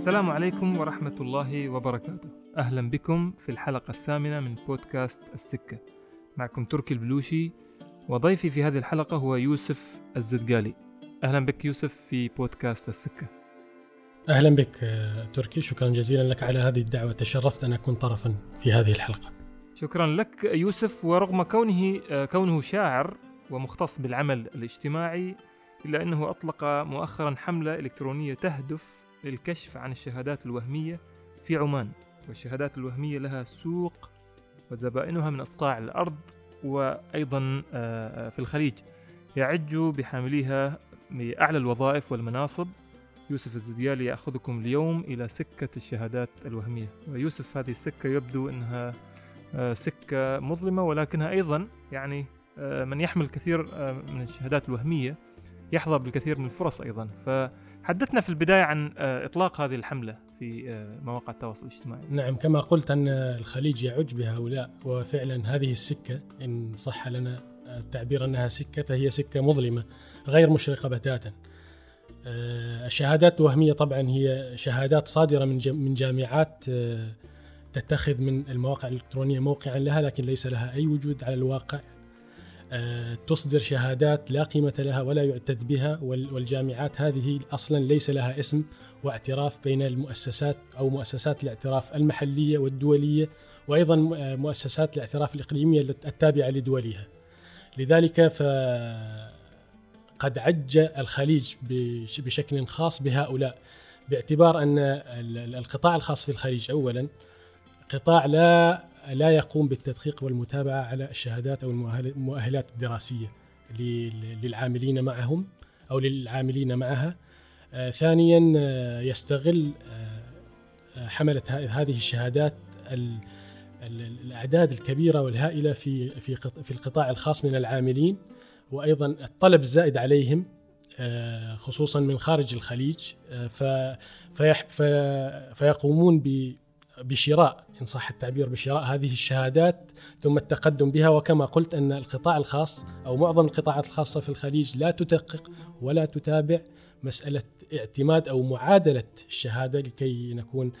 السلام عليكم ورحمة الله وبركاته. أهلا بكم في الحلقة الثامنة من بودكاست السكة. معكم تركي البلوشي وضيفي في هذه الحلقة هو يوسف الزدقالي. أهلا بك يوسف في بودكاست السكة. أهلا بك تركي. شكرا جزيلا لك على هذه الدعوة. تشرفت أن أكون طرفا في هذه الحلقة. شكرا لك يوسف. ورغم كونه كونه شاعر ومختص بالعمل الاجتماعي إلا أنه أطلق مؤخرا حملة إلكترونية تهدف للكشف عن الشهادات الوهمية في عمان والشهادات الوهمية لها سوق وزبائنها من أصقاع الأرض وأيضا آه، في الخليج. يعج بحامليها بأعلى الوظائف والمناصب. يوسف الزديالي يأخذكم اليوم إلى سكة الشهادات الوهمية. ويوسف هذه السكة يبدو أنها آه، سكة مظلمة ولكنها أيضا يعني آه، من يحمل الكثير من الشهادات الوهمية يحظى بالكثير من الفرص أيضا. فحدثنا في البداية عن إطلاق هذه الحملة في مواقع التواصل الاجتماعي. نعم كما قلت أن الخليج يعج بهؤلاء وفعلا هذه السكة إن صح لنا التعبير أنها سكة فهي سكة مظلمة غير مشرقة بتاتا. الشهادات الوهمية طبعا هي شهادات صادرة من جامعات تتخذ من المواقع الإلكترونية موقعا لها لكن ليس لها أي وجود على الواقع. تصدر شهادات لا قيمة لها ولا يعتد بها والجامعات هذه أصلا ليس لها اسم واعتراف بين المؤسسات أو مؤسسات الاعتراف المحلية والدولية وأيضا مؤسسات الاعتراف الإقليمية التابعة لدولها لذلك ف قد عج الخليج بشكل خاص بهؤلاء باعتبار أن القطاع الخاص في الخليج اولا قطاع لا لا يقوم بالتدقيق والمتابعة على الشهادات أو المؤهلات الدراسية للعاملين معهم أو للعاملين معها. آه، ثانيا آه، يستغل آه، حملة هذه الشهادات الأعداد الكبيرة والهائلة في في في القطاع الخاص من العاملين وأيضا الطلب الزائد عليهم خصوصا من خارج الخليج فيقومون بشراء إن صح التعبير بشراء هذه الشهادات ثم التقدم بها وكما قلت أن القطاع الخاص أو معظم القطاعات الخاصة في الخليج لا تدقق ولا تتابع مسألة اعتماد أو معادلة الشهادة لكي نكون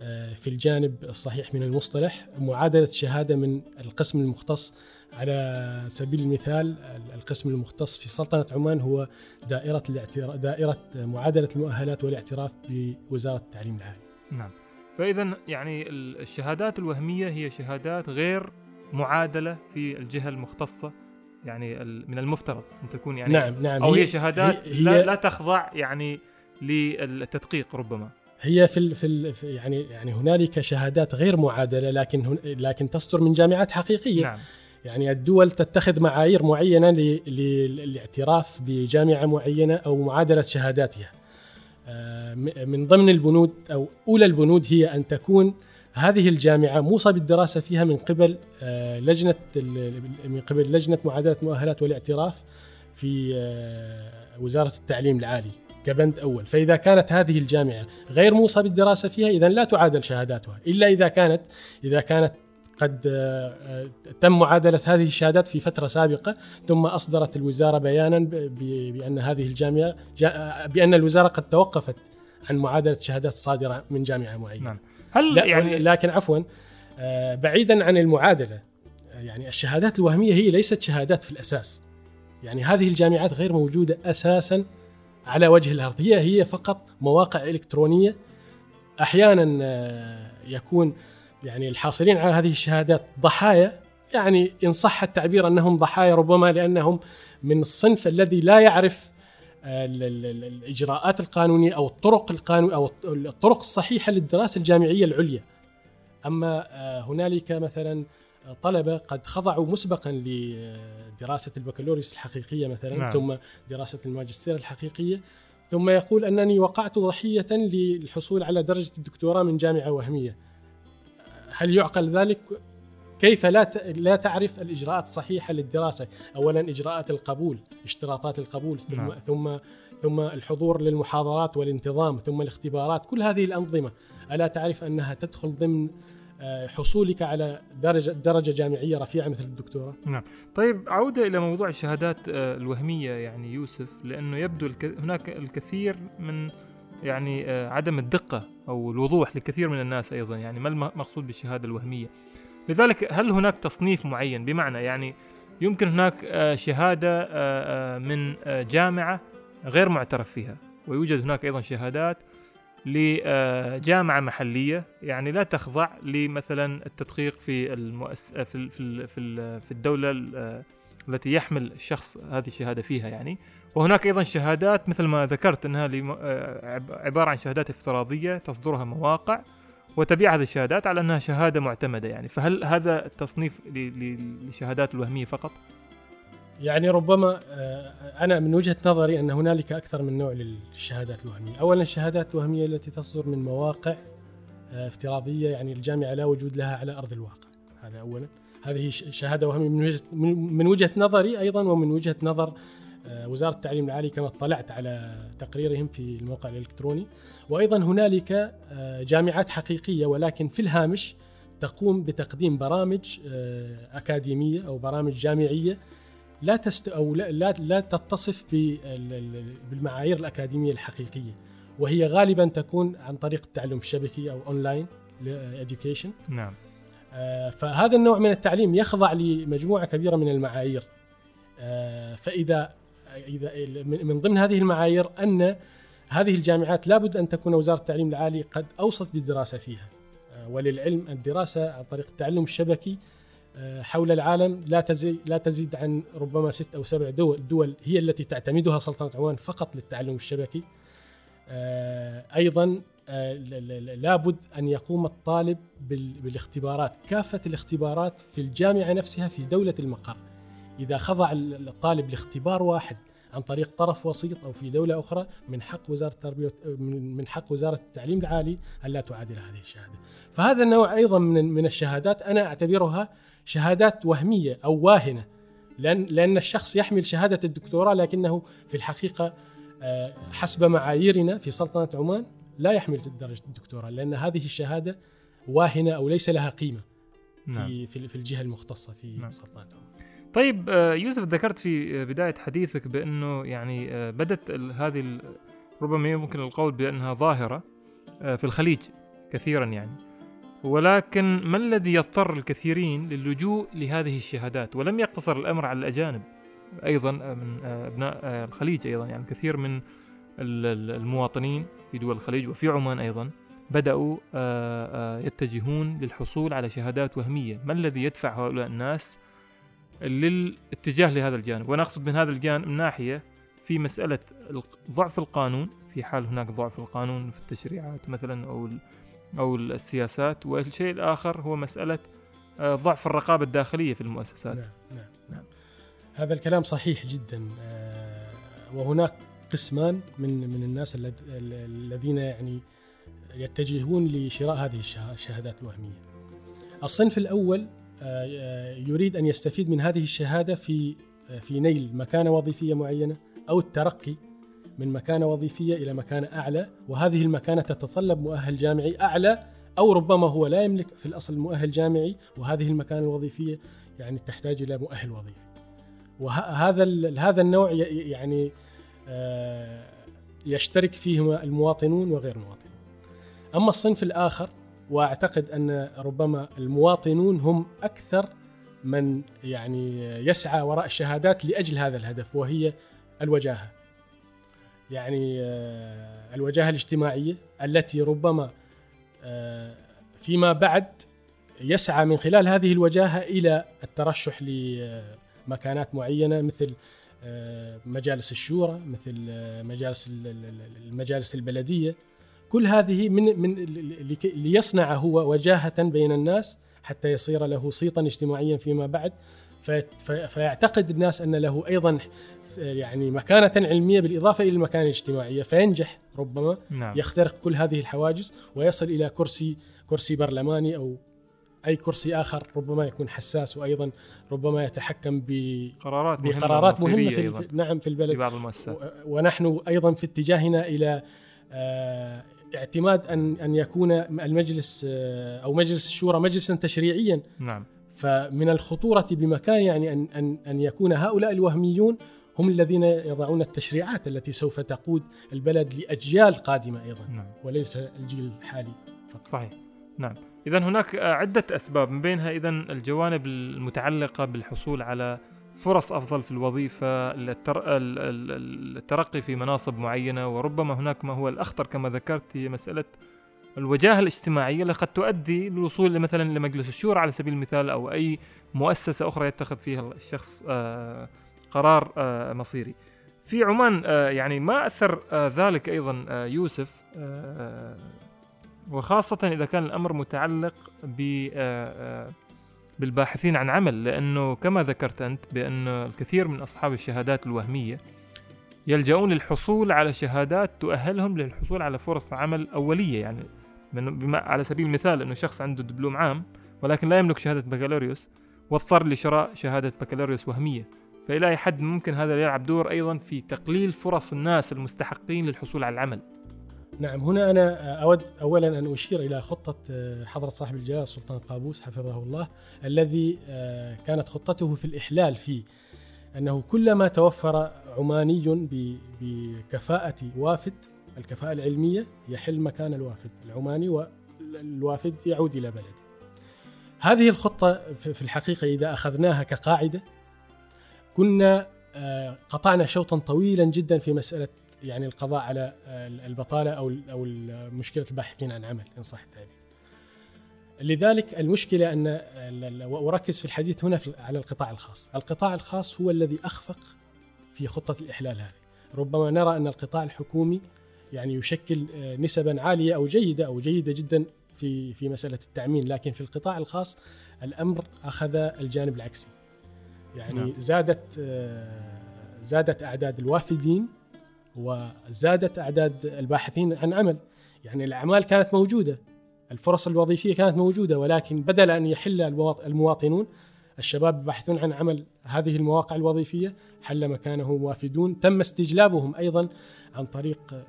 آه، في الجانب الصحيح من المصطلح معادلة شهاده من القسم المختص على سبيل المثال القسم المختص في سلطنة عمان هو دائرة الاعتراف دائرة معادلة المؤهلات والاعتراف بوزارة التعليم العالي. نعم. فاذا يعني الشهادات الوهمية هي شهادات غير معادلة في الجهة المختصة يعني من المفترض أن تكون يعني نعم نعم. أو هي, هي شهادات هي لا, لا تخضع يعني للتدقيق ربما. هي في ال في ال يعني يعني هنالك شهادات غير معادلة لكن لكن تصدر من جامعات حقيقية. نعم. يعني الدول تتخذ معايير معينة للاعتراف بجامعة معينة أو معادلة شهاداتها. من ضمن البنود أو أولى البنود هي أن تكون هذه الجامعة موصى بالدراسة فيها من قبل آه، لجنة من قبل لجنة معادلة المؤهلات والاعتراف في آه، وزارة التعليم العالي كبند أول، فإذا كانت هذه الجامعة غير موصى بالدراسة فيها اذا لا تعادل شهاداتها، إلا إذا كانت إذا كانت قد آه، تم معادلة هذه الشهادات في فترة سابقة ثم أصدرت الوزارة بيانا بأن هذه الجامعة بأن الوزارة قد توقفت عن معادلة شهادات صادرة من جامعة معينة. نعم. هل يعني لكن عفوا آه، بعيدا عن المعادلة يعني الشهادات الوهمية هي ليست شهادات في الأساس. يعني هذه الجامعات غير موجودة أساسا على وجه الأرض. هي هي فقط مواقع إلكترونية. أحيانا آه، يكون يعني الحاصلين على هذه الشهادات ضحايا يعني إن صح التعبير أنهم ضحايا ربما لأنهم من الصنف الذي لا يعرف آه، الإجراءات القانونية أو الطرق القانون أو الطرق الصحيحة للدراسة الجامعية العليا. أما آه، هنالك مثلا طلبة قد خضعوا مسبقا لدراسة البكالوريوس الحقيقية مثلا نعم. ثم دراسة الماجستير الحقيقية. ثم يقول أنني وقعت ضحية للحصول على درجة الدكتوراه من جامعة وهمية. هل يعقل ذلك كيف لا لا تعرف الإجراءات الصحيحة للدراسة؟ اولا إجراءات القبول، اشتراطات القبول ثم نعم. ثم ثم الحضور للمحاضرات والانتظام ثم الاختبارات، كل هذه الأنظمة ألا تعرف أنها تدخل ضمن آه، حصولك على درجه درجة جامعية رفيعة مثل الدكتوراه. نعم، طيب عوده إلى موضوع الشهادات آه، الوهمية يعني يوسف لأنه يبدو هناك الكثير من يعني آه، عدم الدقة أو الوضوح لكثير من الناس أيضا يعني ما المقصود بالشهادة الوهمية. لذلك هل هناك تصنيف معين؟ بمعنى يعني يمكن هناك آه، شهادة آه، من جامعة غير معترف فيها ويوجد هناك أيضا شهادات لجامعة محلية. يعني لا تخضع لمثلا التدقيق في المؤس في في في الدولة التي يحمل الشخص هذه الشهادة فيها يعني. وهناك أيضا شهادات مثل ما ذكرت أنها آه، عبارة عن شهادات افتراضية تصدرها مواقع وتبيع هذه الشهادات على أنها شهادة معتمدة يعني. فهل هذا التصنيف للشهادات الوهمية فقط؟ يعني ربما آه، أنا من وجهة نظري أن هنالك أكثر من نوع للشهادات الوهمية. أولا الشهادات الوهمية التي تصدر من مواقع آه، افتراضية يعني الجامعة لا وجود لها على أرض الواقع. هذا أولا. هذه شهادة وهمية من وجهة, من وجهة نظري أيضا ومن وجهة نظر آه، وزارة التعليم العالي كما اطلعت على تقريرهم في الموقع الإلكتروني. وأيضا هنالك آه، جامعات حقيقية ولكن في الهامش تقوم بتقديم برامج آه، أكاديمية أو برامج جامعية لا تست أو لا, لا, لا تتصف بالمعايير الأكاديمية الحقيقية. وهي غالبا تكون عن طريق التعلم الشبكي أو أونلاين education نعم. فهذا النوع من التعليم يخضع لمجموعة كبيرة من المعايير. فإذا إذا من ضمن هذه المعايير أن هذه الجامعات لابد أن تكون وزارة التعليم العالي قد أوصت بالدراسة فيها. آه، وللعلم الدراسة عن طريق التعلم الشبكي آه، حول العالم لا تزيد لا تزيد عن ربما ست أو سبع دول دول هي التي تعتمدها سلطنة عمان فقط للتعلم الشبكي. آه، أيضا لابد أن يقوم الطالب بالاختبارات كافة الاختبارات في الجامعة نفسها في دولة المقر. إذا خضع الطالب لاختبار واحد عن طريق طرف وسيط أو في دولة أخرى من حق وزارة التربية من حق وزارة التعليم العالي أن لا تعادل هذه الشهادة. فهذا النوع أيضا من من الشهادات أنا أعتبرها شهادات وهمية أو واهنة لأن لأن الشخص يحمل شهادة الدكتوراه لكنه في الحقيقة آه، حسب معاييرنا في سلطنة عمان لا يحمل درجة الدكتوراه لأن هذه الشهادة واهنة أو ليس لها قيمة في نعم. في الجهة المختصة في نعم. سلطنة عمان. طيب آه، يوسف ذكرت في آه، بداية حديثك بأنه يعني آه، بدت هذه ربما يمكن القول بأنها ظاهرة في الخليج كثيرا يعني. ولكن ما الذي يضطر الكثيرين للجوء لهذه الشهادات؟ ولم يقتصر الأمر على الأجانب أيضا من أبناء الخليج أيضا يعني. كثير من المواطنين في دول الخليج وفي عمان أيضا بدأوا يتجهون للحصول على شهادات وهمية. ما الذي يدفع هؤلاء الناس للاتجاه لهذا الجانب. وأنا أقصد من هذا الجانب من ناحية في مسألة ضعف القانون. في حال هناك ضعف القانون في التشريعات مثلا أو أو السياسات. والشيء الآخر هو مسألة آه، ضعف الرقابة الداخلية في المؤسسات. نعم نعم, نعم. هذا الكلام صحيح جدا آه، وهناك قسمان من من الناس الذين يعني يتجهون لشراء هذه الشهادات الوهمية. الصنف الأول يريد أن يستفيد من هذه الشهادة في آه، في نيل مكانة وظيفية معينة أو الترقي من مكانة وظيفية إلى مكانة أعلى وهذه المكانة تتطلب مؤهل جامعي أعلى أو ربما هو لا يملك في الأصل مؤهل جامعي وهذه المكانة الوظيفية يعني تحتاج إلى مؤهل وظيفي. وهذا هذا النوع يعني آه، يشترك فيه المواطنون وغير المواطنون. أما الصنف الآخر وأعتقد أن ربما المواطنون هم أكثر من يعني يسعى وراء الشهادات لأجل هذا الهدف وهي الوجاهة. يعني آه، الوجاهة الاجتماعية التي ربما آه، فيما بعد يسعى من خلال هذه الوجاهة إلى الترشح لمكانات معينة مثل آه، مجالس الشورى مثل مجالس المجالس البلدية كل هذه من من ليصنع هو وجاهة بين الناس حتى يصير له صيتا اجتماعيا فيما بعد. فيعتقد الناس أن له أيضا يعني مكانة علمية بالإضافة إلى المكانة الاجتماعية. فينجح ربما نعم. يخترق كل هذه الحواجز ويصل إلى كرسي كرسي برلماني أو أي كرسي آخر ربما يكون حساس وأيضا ربما يتحكم بقرارات بقرارات مهمه, مهمة في, في نعم في البلد. في بعض المؤسسات ونحن أيضا في اتجاهنا إلى آه اعتماد ان أن يكون المجلس آه، أو مجلس الشورى مجلسا تشريعيا. نعم. فمن الخطورة بمكان يعني ان ان أن يكون هؤلاء الوهميون هم الذين يضعون التشريعات التي سوف تقود البلد لأجيال قادمة أيضا نعم. وليس الجيل الحالي فقط. صحيح. نعم. اذا هناك عدة أسباب. من بينها اذا الجوانب المتعلقة بالحصول على فرص أفضل في الوظيفة الترقي في مناصب معينة وربما هناك ما هو الأخطر كما ذكرت هي مسألة الوجاهة الاجتماعية اللي قد تؤدي للوصول مثلا لمجلس الشورى على سبيل المثال أو أي مؤسسة أخرى يتخذ فيها الشخص آه، قرار آه، مصيري. في عمان آه، يعني ما أثر ذلك أيضا يوسف وخاصة إذا كان الأمر متعلق ب بالباحثين عن عمل لأنه كما ذكرت أنت بأن الكثير من أصحاب الشهادات الوهمية يلجؤون للحصول على شهادات تؤهلهم للحصول على فرص عمل أولية يعني من بما على سبيل المثال أنه شخص عنده دبلوم عام ولكن لا يملك شهادة بكالوريوس واضطر لشراء شهادة بكالوريوس وهمية. فإلى أي حد ممكن هذا يلعب دور أيضا في تقليل فرص الناس المستحقين للحصول على العمل. نعم هنا أنا أود أولا أن أشير إلى خطة آه، حضرة صاحب الجلالة السلطان قابوس حفظه الله الذي آه، كانت خطته في الإحلال فيه أنه كلما توفر عماني بكفاءة وافد الكفاءة العلمية يحل مكان الوافد العماني والوافد يعود إلى بلده. هذه الخطة في الحقيقة إذا أخذناها كقاعدة كنا آه، قطعنا شوطا طويلا جدا في مسألة يعني القضاء على البطالة أو أو مشكلة الباحثين عن عمل إن صح التعبير. لذلك المشكلة أن وأركز في الحديث هنا على القطاع الخاص القطاع الخاص هو الذي أخفق في خطة الإحلال هذه ربما نرى أن القطاع الحكومي يعني يشكل آه، نسبا عالية أو جيدة أو جيدة جدا في في مسألة التأمين لكن في القطاع الخاص الأمر أخذ الجانب العكسي يعني نعم. زادت آه، زادت أعداد الوافدين وزادت أعداد الباحثين عن عمل يعني الأعمال كانت موجودة الفرص الوظيفية كانت موجودة ولكن بدل أن يحل المواطنون الشباب يبحثون عن عمل هذه المواقع الوظيفية حل مكانه وافدون تم استجلابهم أيضا عن طريق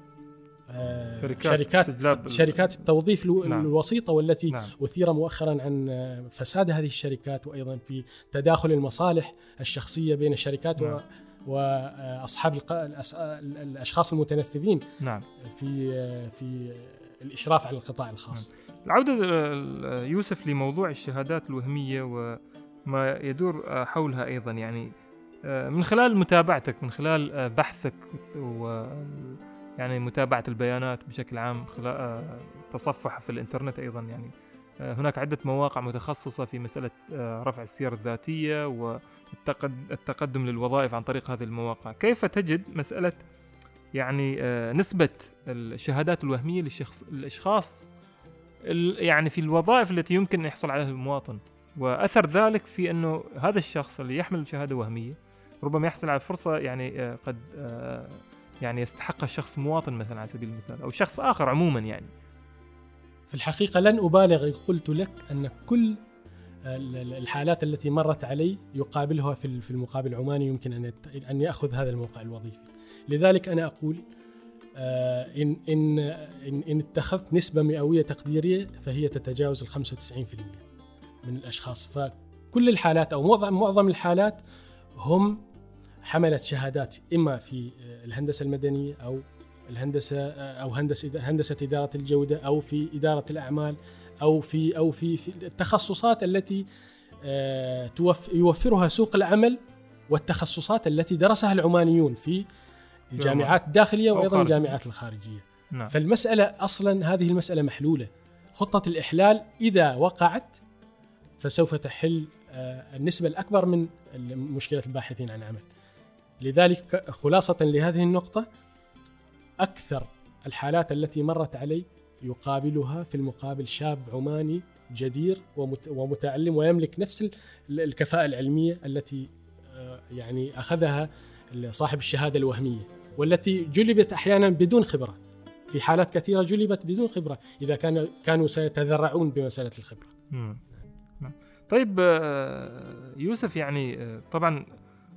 آه، شركات شركات, شركات التوظيف نعم. الوسيطة والتي نعم. أثير مؤخرا عن فساد هذه الشركات وأيضا في تداخل المصالح الشخصية بين الشركات نعم. وأصحاب الأشخاص المتنفذين نعم. في آه، في الإشراف على القطاع الخاص. نعم. العودة يوسف لموضوع الشهادات الوهمية وما يدور حولها أيضا يعني من خلال متابعتك من خلال بحثك و يعني متابعة البيانات بشكل عام خلال تصفح في الإنترنت أيضا يعني هناك عدة مواقع متخصصة في مسألة رفع السير الذاتية والتقدم للوظائف عن طريق هذه المواقع. كيف تجد مسألة يعني نسبة الشهادات الوهمية للشخص الأشخاص يعني في الوظائف التي يمكن أن يحصل عليها المواطن؟ وأثر ذلك في أنه هذا الشخص اللي يحمل شهادة وهمية ربما يحصل على فرصة يعني قد يعني يستحقها شخص مواطن مثلا على سبيل المثال أو شخص آخر عموما يعني. في الحقيقة لن أبالغ قلت لك أن كل الحالات التي مرت علي يقابلها في المقابل العماني يمكن أن أن يأخذ هذا الموقع الوظيفي. لذلك أنا أقول آه، إن إن إن, إن اتخذت نسبة مئوية تقديرية فهي تتجاوز ال 95% من الأشخاص. فكل الحالات أو معظم معظم الحالات هم حملت شهادات إما في آه، الهندسة المدنية أو الهندسة آه، أو هندسة هندسة إدارة الجودة أو في إدارة الأعمال أو في أو في, في التخصصات التي آه، يوفرها سوق العمل والتخصصات التي درسها العمانيون في الجامعات الداخلية وأيضا الجامعات الخارجية. نعم. فالمسألة أصلا هذه المسألة محلولة. خطة الإحلال إذا وقعت فسوف تحل النسبة الأكبر من مشكله الباحثين عن عمل. لذلك خلاصة لهذه النقطة أكثر الحالات التي مرت علي يقابلها في المقابل شاب عماني جدير ومتعلم ويملك نفس الكفاءة العلمية التي آه، يعني أخذها صاحب الشهادة الوهمية والتي جلبت أحيانا بدون خبرة. في حالات كثيرة جلبت بدون خبرة إذا كان كانوا سيتذرعون بمسألة الخبرة. نعم. طيب آه، يوسف يعني آه، طبعا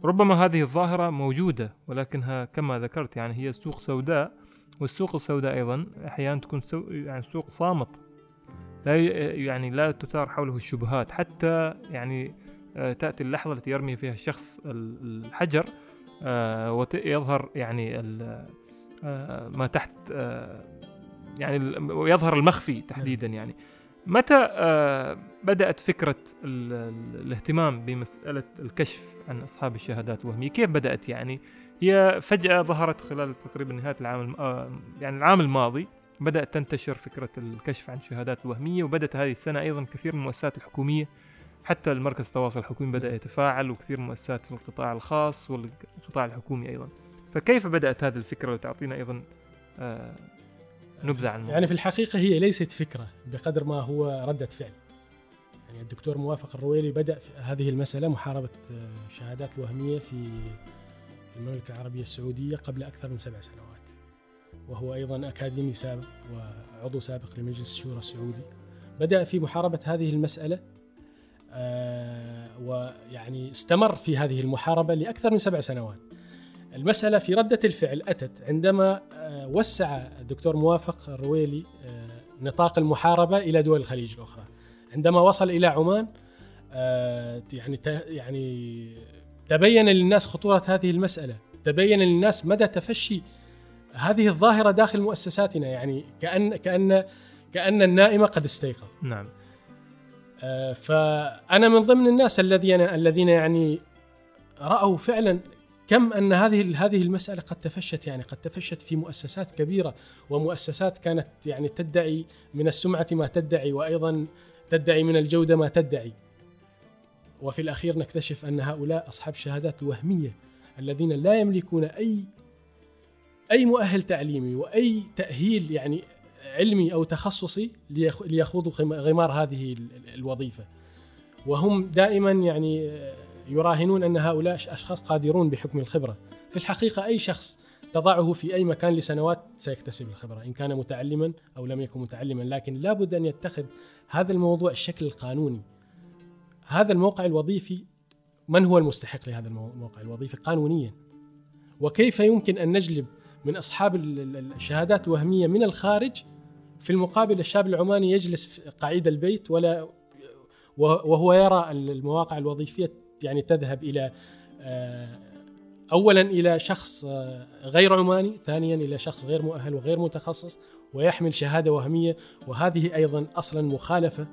ربما هذه الظاهرة موجودة ولكنها كما ذكرت يعني هي سوق سوداء والسوق السوداء أيضا أحيانا تكون سو يعني سوق صامت. لا يعني لا تثار حوله الشبهات. حتى يعني آه، تأتي اللحظة التي يرمي فيها الشخص الحجر آه ويظهر يعني آه ما تحت يعني ويظهر المخفي تحديدا نعم. يعني. متى آه بدأت فكرة الاهتمام بمسألة الكشف عن أصحاب الشهادات الوهمية كيف بدأت يعني؟ هي فجأة ظهرت خلال تقريبا نهاية العام آه يعني العام الماضي بدأت تنتشر فكرة الكشف عن الشهادات الوهمية وبدأت هذه السنة أيضا كثير من المؤسسات الحكومية حتى المركز التواصل الحكومي بدأ يتفاعل وكثير من مؤسسات في القطاع الخاص والقطاع الحكومي أيضا. فكيف بدأت هذه الفكرة؟ وتعطينا أيضا نبذة عن يعني في الحقيقة هي ليست فكرة بقدر ما هو ردة فعل. يعني الدكتور موافق الرويلي بدأ في هذه المسألة محاربة الشهادات آه، الوهمية في المملكة العربية السعودية قبل أكثر من سبع سنوات. وهو أيضا أكاديمي سابق وعضو سابق لمجلس الشورى السعودي. بدأ في محاربة هذه المسألة آه، ويعني استمر في هذه المحاربة لأكثر من سبع سنوات. المسألة في ردة الفعل أتت عندما آه، وسع الدكتور موافق الرويلي آه، نطاق المحاربة إلى دول الخليج الأخرى. عندما وصل إلى عمان يعني يعني تبين للناس خطورة هذه المسألة تبين للناس مدى تفشي هذه الظاهرة داخل مؤسساتنا يعني كأن كأن كأن النائم قد استيقظ نعم. آه، فأنا من ضمن الناس الذين الذين يعني رأوا فعلا كم أن هذه هذه المسألة قد تفشت يعني قد تفشت في مؤسسات كبيرة ومؤسسات كانت يعني تدعي من السمعة ما تدعي وأيضا تدعي من الجودة ما تدعي. وفي الأخير نكتشف أن هؤلاء أصحاب شهادات وهمية الذين لا يملكون أي أي مؤهل تعليمي وأي تأهيل يعني علمي أو تخصصي ليخوضوا غمار هذه الوظيفة وهم دائما يعني يراهنون أن هؤلاء أشخاص قادرون بحكم الخبرة. في الحقيقة أي شخص تضعه في أي مكان لسنوات سيكتسب الخبرة إن كان متعلما أو لم يكن متعلما لكن لابد أن يتخذ هذا الموضوع الشكل القانوني. هذا الموقع الوظيفي من هو المستحق لهذا الموقع الوظيفي؟ قانونيا. وكيف يمكن أن نجلب من أصحاب الشهادات الوهميه من الخارج؟ في المقابل الشاب العماني يجلس قعيد البيت ولا وهو يرى المواقع الوظيفية يعني تذهب إلى آه، اولا إلى شخص آه، غير عماني، ثانيا إلى شخص غير مؤهل وغير متخصص ويحمل شهادة وهمية. وهذه أيضا أصلا مخالفة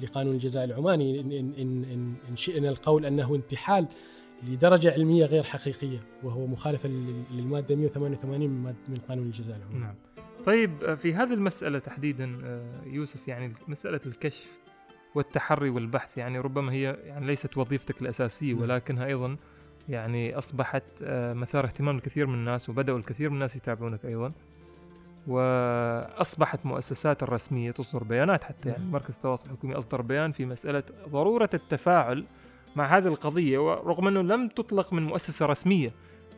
لقانون الجزاء العماني. إن إن إن, إن شئنا القول أنه انتحال لدرجة علمية غير حقيقية وهو مخالفة للمادة 188 من قانون الجزاء العمومي نعم. طيب في هذه المسألة تحديدا آه، يوسف يعني مسألة الكشف والتحري والبحث يعني ربما هي يعني ليست وظيفتك الأساسية نعم. ولكنها أيضا يعني أصبحت آه، مثار اهتمام الكثير من الناس وبدأوا الكثير من الناس يتابعونك أيضا وأصبحت مؤسسات الرسمية تصدر بيانات حتى يعني نعم. مركز التواصل الحكومي أصدر بيان في مسألة ضرورة التفاعل مع هذه القضية ورغم أنه لم تطلق من مؤسسة رسمية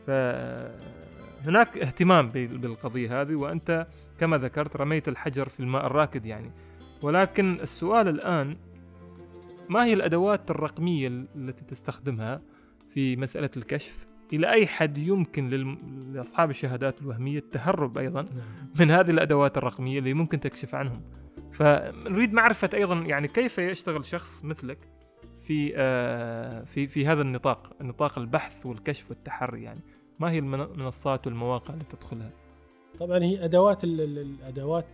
فهناك اهتمام بالقضية هذه وأنت كما ذكرت رميت الحجر في الماء الراكد يعني ولكن السؤال الآن ما هي الأدوات الرقمية التي تستخدمها في مسألة الكشف؟ إلى أي حد يمكن لأصحاب الشهادات الوهمية التهرب أيضا نعم. من هذه الأدوات الرقمية اللي ممكن تكشف عنهم؟ فنريد معرفة أيضا يعني كيف يشتغل شخص مثلك في آه، في في هذا النطاق نطاق البحث والكشف والتحري يعني؟ ما هي المنصات والمواقع اللي تدخلها؟ طبعا هي أدوات الأدوات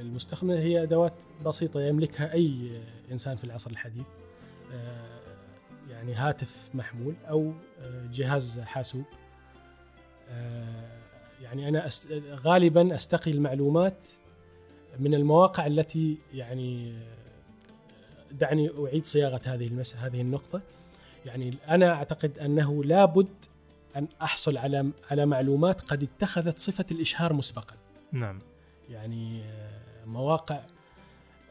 المستخدمة هي أدوات بسيطة يملكها أي إنسان في العصر الحديث. آه، يعني هاتف محمول أو آه، جهاز حاسوب. يعني أنا غالبا أستقي المعلومات من المواقع التي يعني دعني أعيد صياغة هذه المس هذه النقطة. يعني أنا أعتقد أنه لابد أن أحصل على على معلومات قد اتخذت صفة الإشهار مسبقا. نعم. يعني آه، مواقع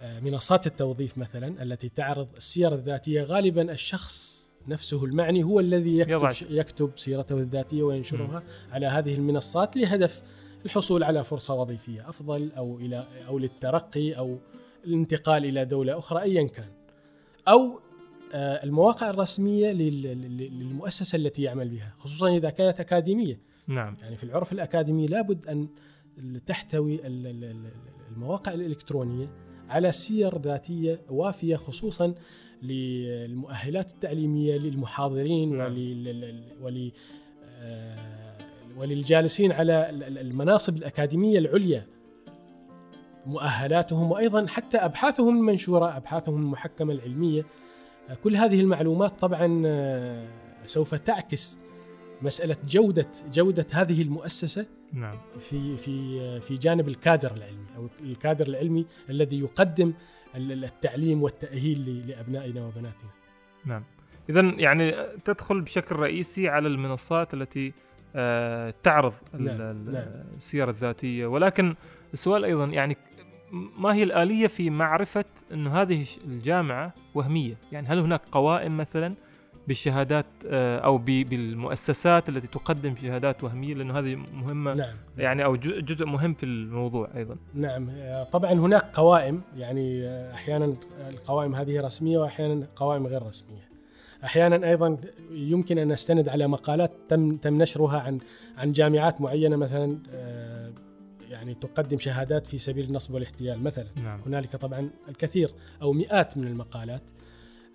آه، منصات التوظيف مثلا التي تعرض السير الذاتية غالبا الشخص نفسه المعني هو الذي يكتب يكتب سيرته الذاتية وينشرها م. على هذه المنصات لهدف الحصول على فرصة وظيفية أفضل أو إلى أو للترقي أو الانتقال إلى دولة أخرى ايا كان. آه، المواقع الرسمية للمؤسسة التي يعمل بها خصوصا إذا كانت أكاديمية. نعم. يعني في العرف الأكاديمي لابد أن تحتوي المواقع الإلكترونية على سير ذاتية وافية خصوصا للمؤهلات التعليمية للمحاضرين نعم. ول وللجالسين على المناصب الأكاديمية العليا. مؤهلاتهم وأيضا حتى أبحاثهم المنشورة أبحاثهم المحكمة العلمية. كل هذه المعلومات طبعا سوف تعكس مسألة جودة جودة هذه المؤسسة نعم. في في في جانب الكادر العلمي أو الكادر العلمي الذي يقدم التعليم والتأهيل لأبنائنا وبناتنا نعم إذا يعني تدخل بشكل رئيسي على المنصات التي آه، تعرض نعم. نعم. السير الذاتية ولكن السؤال أيضا يعني ما هي الآلية في معرفة أن هذه الجامعة وهمية؟ يعني هل هناك قوائم مثلا بالشهادات آه، أو بالمؤسسات التي تقدم شهادات وهمية؟ لأنه هذه مهمة نعم. يعني أو جزء مهم في الموضوع أيضا. نعم. آه، طبعا هناك قوائم يعني أحيانا القوائم هذه رسمية وأحيانا قوائم غير رسمية. أحيانا أيضا يمكن أن استند على مقالات تم تم نشرها عن عن جامعات معينة مثلا آه، يعني تقدم شهادات في سبيل النصب والاحتيال مثلا نعم. هنالك طبعا الكثير أو مئات من المقالات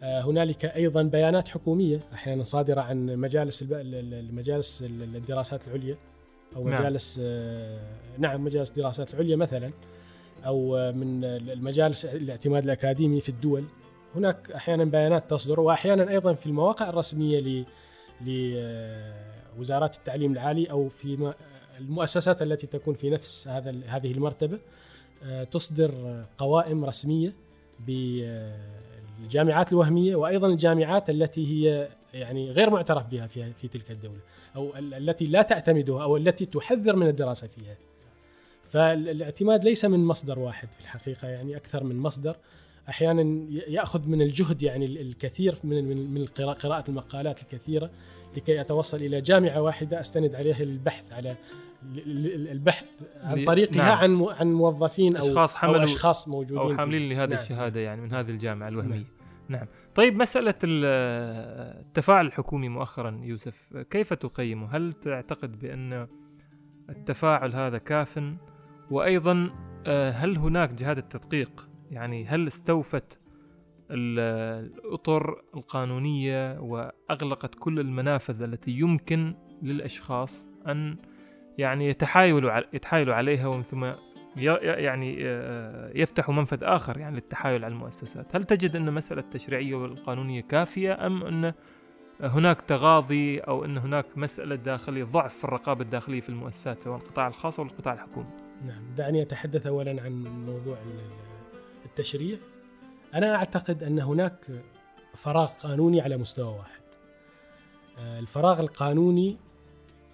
آه، هنالك أيضا بيانات حكومية أحيانا صادرة عن مجالس المجالس الدراسات العليا أو نعم. مجالس آه، نعم مجالس الدراسات العليا مثلا أو من المجالس الاعتماد الأكاديمي في الدول هناك أحيانا بيانات تصدر واحيانا أيضا في المواقع الرسمية لوزارات التعليم العالي أو في المؤسسات التي تكون في نفس هذا هذه المرتبة آه، تصدر قوائم رسمية بالجامعات الوهمية وأيضا الجامعات التي هي يعني غير معترف بها في في تلك الدولة أو التي لا تعتمدها أو التي تحذر من الدراسة فيها. فالاعتماد ليس من مصدر واحد في الحقيقة يعني أكثر من مصدر أحيانا يأخذ من الجهد يعني الكثير من من من قراءة المقالات الكثيرة لكي أتوصل إلى جامعة واحدة أستند عليها للبحث على البحث عن طريقها نعم. عن عن موظفين أو أشخاص حملوا أو اشخاص موجودين أو حاملين لهذه نعم. الشهادة يعني من هذه الجامعة الوهمية نعم. نعم طيب مسألة التفاعل الحكومي مؤخرا يوسف كيف تقيمه؟ هل تعتقد بأن التفاعل هذا كاف؟ وأيضا آه، هل هناك جهات التدقيق يعني هل استوفت الأطر القانونية وأغلقت كل المنافذ التي يمكن للأشخاص أن يعني يتحايلوا يتحايلوا عليها ومن ثم يعني آه، يفتحوا منفذ آخر يعني للتحايل على المؤسسات. هل تجد أن مسألة التشريعية والقانونية كافية أم أن هناك تغاضي أو أن هناك مسألة داخلية ضعف في الرقابة الداخلية في المؤسسات سواء القطاع الخاص أو القطاع الحكومي؟ نعم دعني أتحدث أولا عن موضوع التشريع. أنا أعتقد أن هناك فراغ قانوني على مستوى واحد. آه، الفراغ القانوني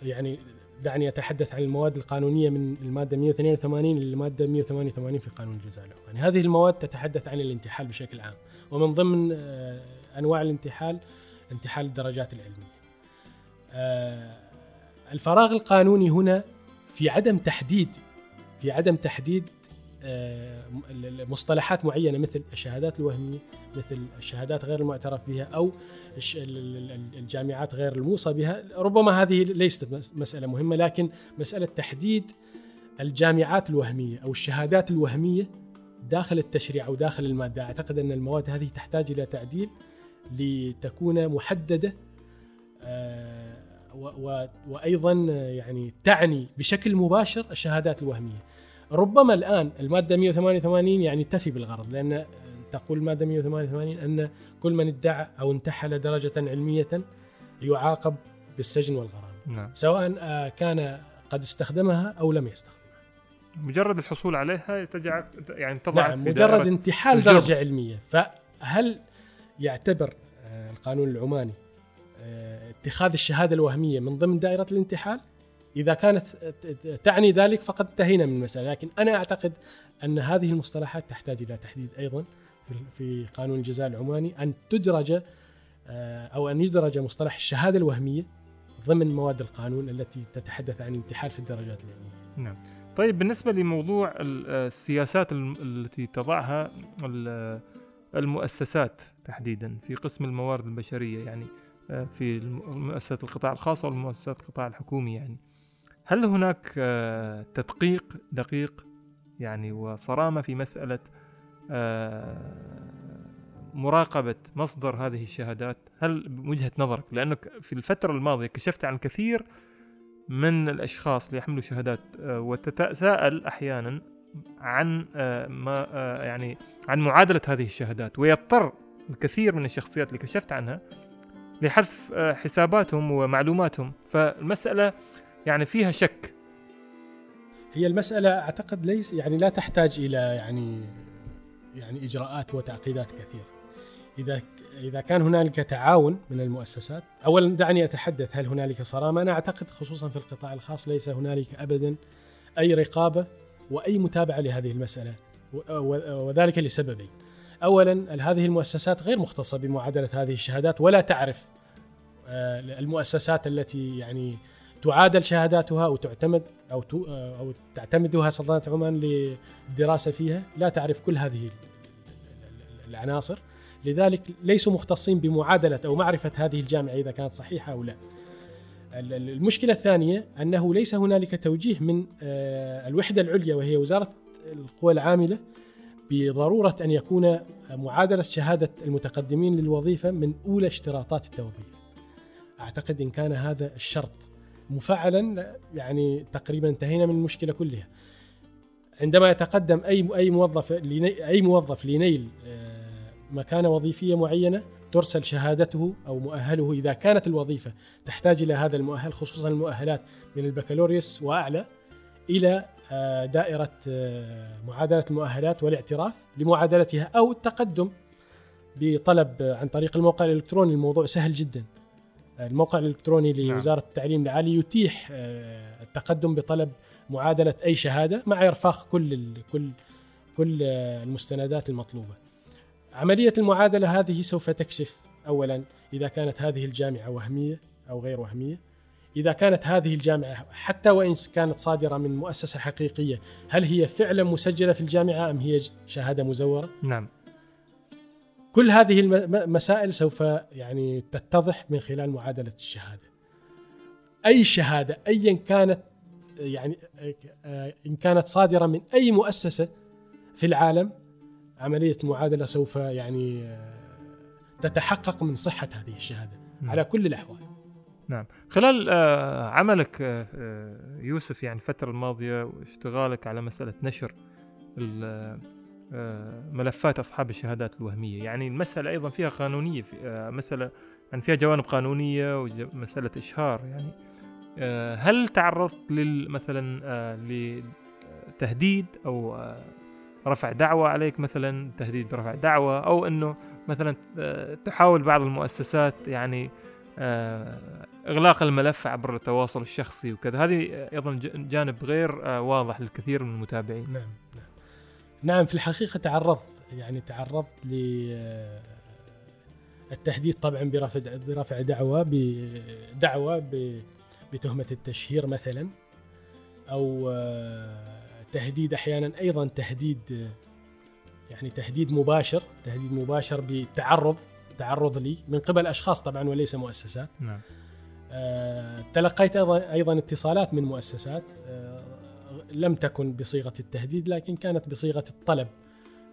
يعني دعني أتحدث عن المواد القانونية من المادة 182 للمادة 188 في قانون الجزاء يعني هذه المواد تتحدث عن الانتحال بشكل عام ومن ضمن آه، أنواع الانتحال انتحال الدرجات العلمية. آه، الفراغ القانوني هنا في عدم تحديد في عدم تحديد مصطلحات معينة مثل الشهادات الوهمية مثل الشهادات غير المعترف بها أو الجامعات غير الموصى بها. ربما هذه ليست مسألة مهمة لكن مسألة تحديد الجامعات الوهمية أو الشهادات الوهمية داخل التشريع أو داخل المادة. أعتقد أن المواد هذه تحتاج إلى تعديل لتكون محددة آه، وأيضا يعني تعني بشكل مباشر الشهادات الوهمية. ربما الآن المادة 188 يعني تفي بالغرض لأن تقول المادة 188 أن كل من ادعى أو انتحل درجة علمية يعاقب بالسجن والغرامة نعم. سواء آه، كان قد استخدمها أو لم يستخدمها مجرد الحصول عليها تجعل يعني تضع نعم مجرد انتحال الجرم. درجة علمية فهل يعتبر آه، القانون العماني آه، اتخاذ الشهادة الوهمية من ضمن دائرة الانتحال إذا كانت تعني ذلك فقد انتهينا من المسألة لكن أنا أعتقد أن هذه المصطلحات تحتاج إلى تحديد أيضا في قانون الجزاء العماني أن تدرج آه، أو أن يدرج مصطلح الشهادة الوهمية ضمن مواد القانون التي تتحدث عن الانتحال في الدرجات العلمية. نعم. طيب بالنسبة لموضوع السياسات التي تضعها المؤسسات تحديدا في قسم الموارد البشرية يعني آه، في مؤسسات القطاع الخاص أو المؤسسات القطاع الحكومي يعني هل هناك آه، تدقيق دقيق؟ يعني وصرامة في مسألة آه، مراقبة مصدر هذه الشهادات. هل بوجهة نظرك؟ لأنك في الفترة الماضية كشفت عن كثير من الأشخاص اللي يحملوا شهادات آه، وتتساءل أحيانا عن ما يعني عن معادلة هذه الشهادات. ويضطر الكثير من الشخصيات اللي كشفت عنها لحذف حساباتهم ومعلوماتهم. فالمسألة يعني فيها شك. هي المسألة أعتقد ليس يعني لا تحتاج إلى يعني يعني إجراءات وتعقيدات كثيرة. إذا إذا كان هنالك تعاون من المؤسسات أولا دعني أتحدث هل هنالك صرامة؟ أنا أعتقد خصوصا في القطاع الخاص ليس هنالك أبدا أي رقابة وأي متابعة لهذه المسألة وذلك لسببين. اولا هذه المؤسسات غير مختصة بمعادلة هذه الشهادات ولا تعرف آه، المؤسسات التي يعني تعادل شهاداتها أو تعتمد أو آه، أو تعتمدها سلطنة عمان للدراسه فيها لا تعرف كل هذه العناصر لذلك ليسوا مختصين بمعادلة أو معرفة هذه الجامعة إذا كانت صحيحة أو لا. المشكلة الثانية أنه ليس هنالك توجيه من آه، الوحدة العليا وهي وزارة القوى العاملة بضرورة أن يكون معادلة شهادة المتقدمين للوظيفة من أولى اشتراطات التوظيف. أعتقد إن كان هذا الشرط مفعلا يعني تقريبا انتهينا من المشكلة كلها. عندما يتقدم أي أي موظف أي موظف لنيل آه، مكانة وظيفية معينة ترسل شهادته أو مؤهله إذا كانت الوظيفة تحتاج إلى هذا المؤهل خصوصا المؤهلات من البكالوريوس وأعلى إلى آه، دائرة آه، معادلة المؤهلات والاعتراف لمعادلتها أو التقدم بطلب عن طريق الموقع الإلكتروني الموضوع سهل جدا الموقع الإلكتروني نعم. لوزارة التعليم العالي يتيح آه، التقدم بطلب معادلة أي شهادة مع إرفاق كل كل كل المستندات المطلوبة. عملية المعادلة هذه سوف تكشف اولا إذا كانت هذه الجامعة وهمية أو غير وهمية إذا كانت هذه الجامعة حتى وإن كانت صادرة من مؤسسة حقيقية هل هي فعلا مسجلة في الجامعة أم هي شهادة مزورة؟ نعم كل هذه المسائل سوف يعني تتضح من خلال معادلة الشهادة. أي شهادة أيا كانت يعني إن كانت صادرة من أي مؤسسة في العالم عملية المعادلة سوف يعني تتحقق من صحة هذه الشهادة نعم. على كل الأحوال. نعم. خلال آه، عملك آه، آه، يوسف يعني الفترة الماضية واشتغالك على مسألة نشر ملفات أصحاب الشهادات الوهمية. يعني المسألة أيضا فيها قانونية في مسألة يعني فيها جوانب قانونية ومسألة إشهار يعني. هل تعرضت مثلا لتهديد أو رفع دعوة عليك مثلا تهديد برفع دعوة أو أنه مثلا تحاول بعض المؤسسات يعني إغلاق الملف عبر التواصل الشخصي وكذا؟ هذه أيضا جانب غير آه، واضح للكثير من المتابعين. نعم. نعم في الحقيقة تعرضت يعني تعرضت ل التهديد طبعا برفع برفع دعوى بدعوى بتهمة التشهير مثلا أو آه، تهديد أحيانا أيضا تهديد يعني تهديد مباشر تهديد مباشر بالتعرض تعرض لي من قبل أشخاص طبعا وليس مؤسسات. نعم. آه، تلقيت أيضا اتصالات من مؤسسات آه، لم تكن بصيغة التهديد لكن كانت بصيغة الطلب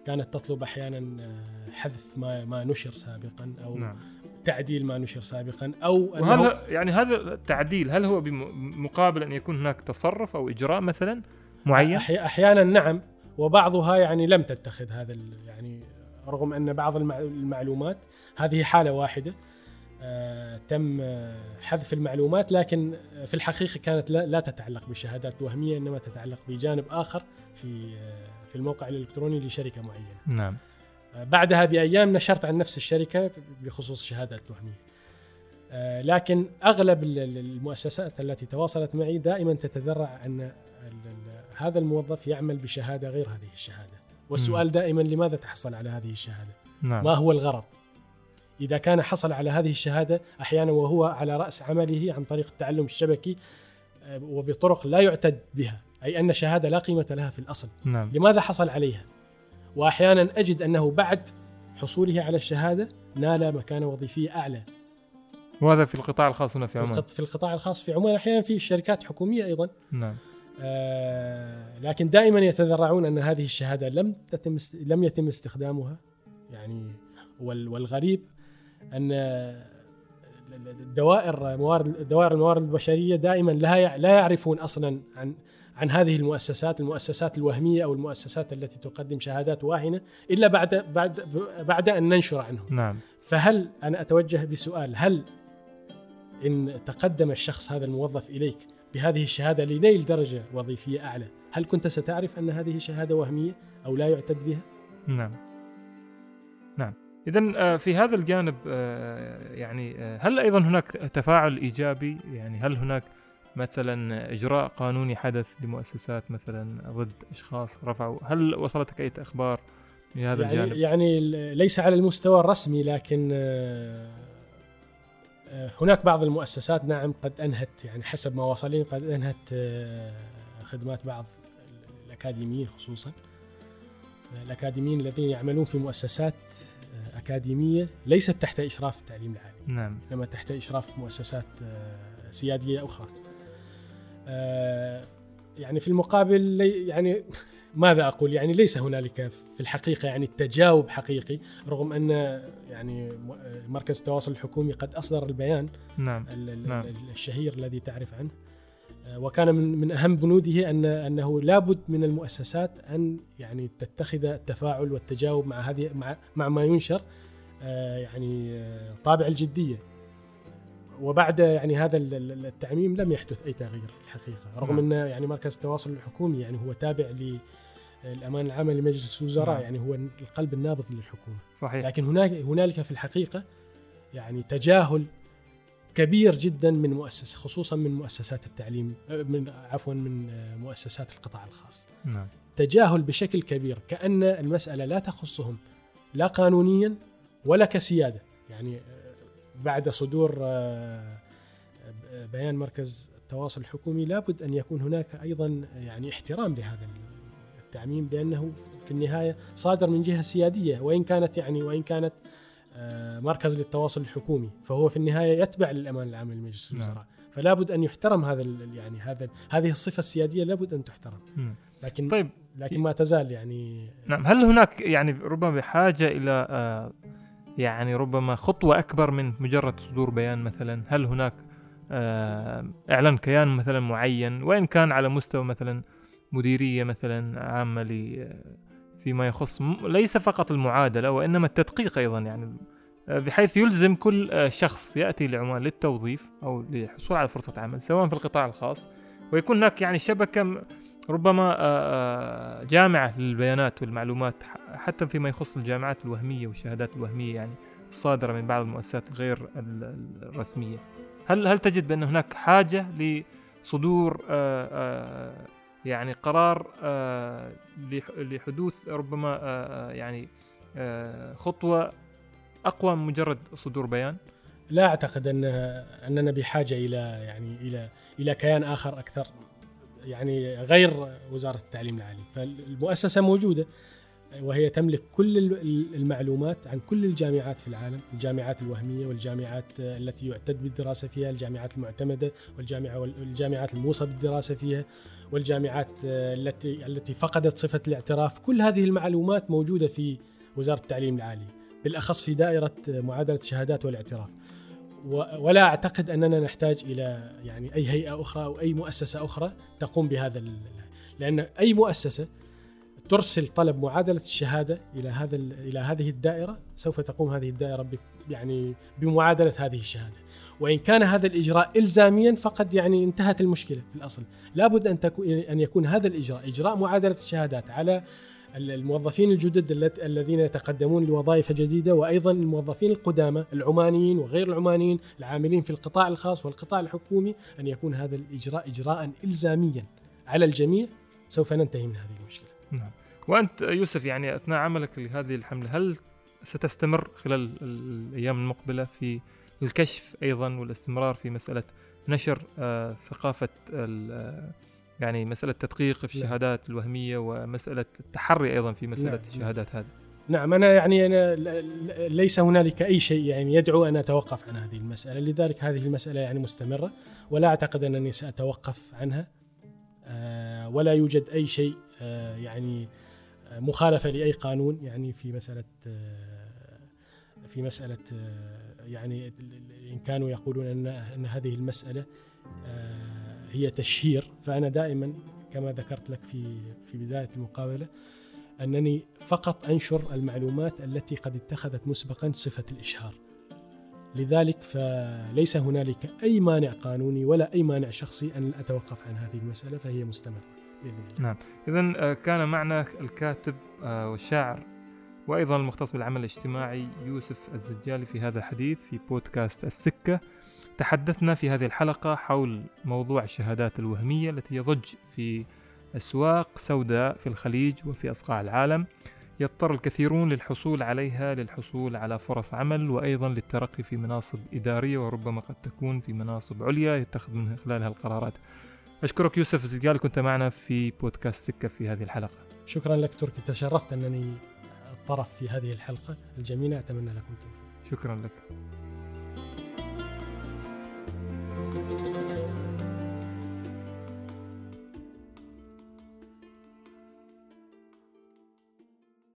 كانت تطلب أحيانا آه، حذف ما ما نشر سابقا أو نعم. تعديل ما نشر سابقا أو وهذا يعني هذا التعديل هل هو بمقابل أن يكون هناك تصرف أو إجراء مثلا معين؟ أحيانا نعم وبعضها يعني لم تتخذ هذا يعني رغم أن بعض المعلومات هذه حالة واحدة تم حذف المعلومات لكن في الحقيقة كانت لا تتعلق بالشهادات الوهميه إنما تتعلق بجانب آخر في آه، في الموقع الإلكتروني لشركة معينة. نعم. آه، بعدها بأيام نشرت عن نفس الشركة بخصوص الشهادات الوهميه. لكن أغلب المؤسسات التي تواصلت معي دائما تتذرع أن هذا الموظف يعمل بشهادة غير هذه الشهادة. والسؤال دائما لماذا تحصل على هذه الشهادة؟ نعم. ما هو الغرض؟ إذا كان حصل على هذه الشهادة أحيانا وهو على رأس عمله عن طريق التعلم الشبكي آه، وبطرق لا يعتد بها أي أن شهادة لا قيمة لها في الأصل. نعم. لماذا حصل عليها؟ وأحيانا أجد أنه بعد حصوله على الشهادة نال مكانة وظيفية أعلى. وهذا في القطاع الخاص هنا في عمان. في القطاع الخاص في عمان أحيانا في شركات حكومية أيضا. نعم. آه لكن دائما يتذرعون أن هذه الشهادة لم تتم لم يتم استخدامها يعني والغريب أن الدوائر موارد دوائر الموارد البشرية دائما لا لا يعرفون أصلا عن عن هذه المؤسسات المؤسسات الوهمية أو المؤسسات التي تقدم شهادات واهنة إلا بعد بعد بعد أن ننشر عنهم. نعم. فهل أنا أتوجه بسؤال هل إن تقدم الشخص هذا الموظف إليك بهذه الشهادة لنيل درجة وظيفية أعلى، هل كنت ستعرف أن هذه شهادة وهمية أو لا يعتد بها؟ نعم. اذا آه، في هذا الجانب آه، يعني آه، هل أيضا هناك تفاعل إيجابي؟ يعني هل هناك مثلا إجراء قانوني حدث لمؤسسات مثلا ضد أشخاص رفعوا هل وصلتك أي أخبار في هذا يعني الجانب؟ يعني ليس على المستوى الرسمي لكن هناك بعض المؤسسات نعم قد أنهت يعني حسب ما وصلين قد أنهت خدمات بعض الأكاديميين خصوصا الأكاديميين الذين يعملون في مؤسسات أكاديمية ليست تحت إشراف التعليم العالي نعم. إنما تحت إشراف مؤسسات آه، سيادية أخرى. آه، يعني في المقابل يعني ماذا أقول؟ يعني ليس هنالك في الحقيقة يعني التجاوب حقيقي رغم أن يعني مركز التواصل الحكومي قد أصدر البيان نعم. نعم. الشهير الذي تعرف عنه. آه، وكان من من أهم بنوده ان أنه لابد من المؤسسات أن يعني تتخذ التفاعل والتجاوب مع هذه مع مع ما ينشر آه، يعني آه، طابع الجدية وبعد يعني هذا التعميم لم يحدث أي تغيير في الحقيقة رغم نعم. أن يعني مركز التواصل الحكومي يعني هو تابع للأمان العام لمجلس الوزراء نعم. يعني هو القلب النابض للحكومة صحيح لكن هناك هنالك في الحقيقة يعني تجاهل كبير جدا من مؤسسه خصوصا من مؤسسات التعليم من عفوا من مؤسسات القطاع الخاص نعم. تجاهل بشكل كبير كأن المسألة لا تخصهم لا قانونيا ولا كسيادة يعني بعد صدور بيان مركز التواصل الحكومي لابد أن يكون هناك أيضا يعني احترام لهذا التعميم لأنه في النهاية صادر من جهة سيادية وإن كانت يعني وإن كانت آه، مركز للتواصل الحكومي فهو في النهاية يتبع للامان العام لمجلس نعم. الوزراء. نعم. فلا بد أن يحترم هذا يعني هذا هذه الصفة السيادية لابد أن تحترم. لكن طيب. لكن ما تزال يعني نعم. هل هناك يعني ربما بحاجه إلى آه يعني ربما خطوة أكبر من مجرد صدور بيان مثلا؟ هل هناك آه إعلان كيان مثلا معين؟ وإن كان على مستوى مثلا مديرية مثلا عامة فيما يخص ليس فقط المعادلة وإنما التدقيق أيضا يعني. آه، بحيث يلزم كل آه، شخص يأتي لعمان للتوظيف أو للحصول على فرصة عمل سواء في القطاع الخاص ويكون هناك يعني شبكة ربما آه، جامعة للبيانات والمعلومات حتى فيما يخص الجامعات الوهمية والشهادات الوهمية يعني الصادرة من بعض المؤسسات الغير الرسمية. هل هل تجد بأن هناك حاجة لصدور يعني قرار آه، لحدوث ربما آه، آه، يعني خطوة أقوى من مجرد صدور بيان؟ لا أعتقد أن أننا بحاجة إلى يعني إلى إلى كيان آخر أكثر يعني غير وزارة التعليم العالي. فالمؤسسة موجودة وهي تملك كل المعلومات عن كل الجامعات في العالم الجامعات الوهمية والجامعات التي يعتد بالدراسة فيها الجامعات المعتمدة والجامعة والجامعات الموصى بالدراسة فيها والجامعات التي التي فقدت صفة الاعتراف. كل هذه المعلومات موجودة في وزارة التعليم العالي بالأخص في دائرة معادلة الشهادات والاعتراف. ولا أعتقد أننا نحتاج إلى يعني أي هيئة أخرى أو أي مؤسسة أخرى تقوم بهذا لأن أي مؤسسة ترسل طلب معادلة الشهادة إلى هذا إلى هذه الدائرة سوف تقوم هذه الدائرة يعني بمعادلة هذه الشهادة وإن كان هذا الإجراء الزاميا فقد يعني انتهت المشكلة في الأصل لابد أن تكون أن يكون هذا الإجراء إجراء معادلة الشهادات على الموظفين الجدد الذين يتقدمون لوظائف جديدة وأيضا الموظفين القدامى العمانيين وغير العمانيين العاملين في القطاع الخاص والقطاع الحكومي أن يكون هذا الإجراء اجراء الزاميا على الجميع سوف ننتهي من هذه المشكلة. نعم. وأنت يوسف يعني أثناء عملك لهذه الحملة هل ستستمر خلال الأيام المقبلة في الكشف أيضا والاستمرار في مسألة نشر آه ثقافة آه يعني مسألة تدقيق في نعم. الشهادات الوهمية ومسألة التحري أيضا في مسألة نعم. الشهادات هذه نعم أنا يعني أنا ليس هنالك أي شيء يعني يدعو أن أتوقف عن هذه المسألة لذلك هذه المسألة يعني مستمرة ولا أعتقد أنني سأتوقف عنها آه ولا يوجد أي شيء آه يعني مخالفة لأي قانون يعني في مسألة في مسألة يعني إن كانوا يقولون أن أن هذه المسألة هي تشهير فأنا دائما كما ذكرت لك في في بداية المقابلة أنني فقط أنشر المعلومات التي قد اتخذت مسبقا صفة الإشهار. لذلك فليس هنالك أي مانع قانوني ولا أي مانع شخصي أن أتوقف عن هذه المسألة فهي مستمرة نعم، اذا آه، كان معنا الكاتب آه، والشاعر وأيضا المختص بالعمل الاجتماعي يوسف الزجالي في هذا الحديث في بودكاست السكة. تحدثنا في هذه الحلقة حول موضوع الشهادات الوهمية التي يضج في أسواق سوداء في الخليج وفي أصقاع العالم. يضطر الكثيرون للحصول عليها للحصول على فرص عمل وأيضا للترقي في مناصب إدارية وربما قد تكون في مناصب عليا يتخذ من خلالها القرارات. أشكرك يوسف زيديال كنت معنا في بودكاست سكة في هذه الحلقة. شكرا لك تركي تشرفت أنني الطرف في هذه الحلقة الجميلة أتمنى لكم التوفيق. شكرا لك.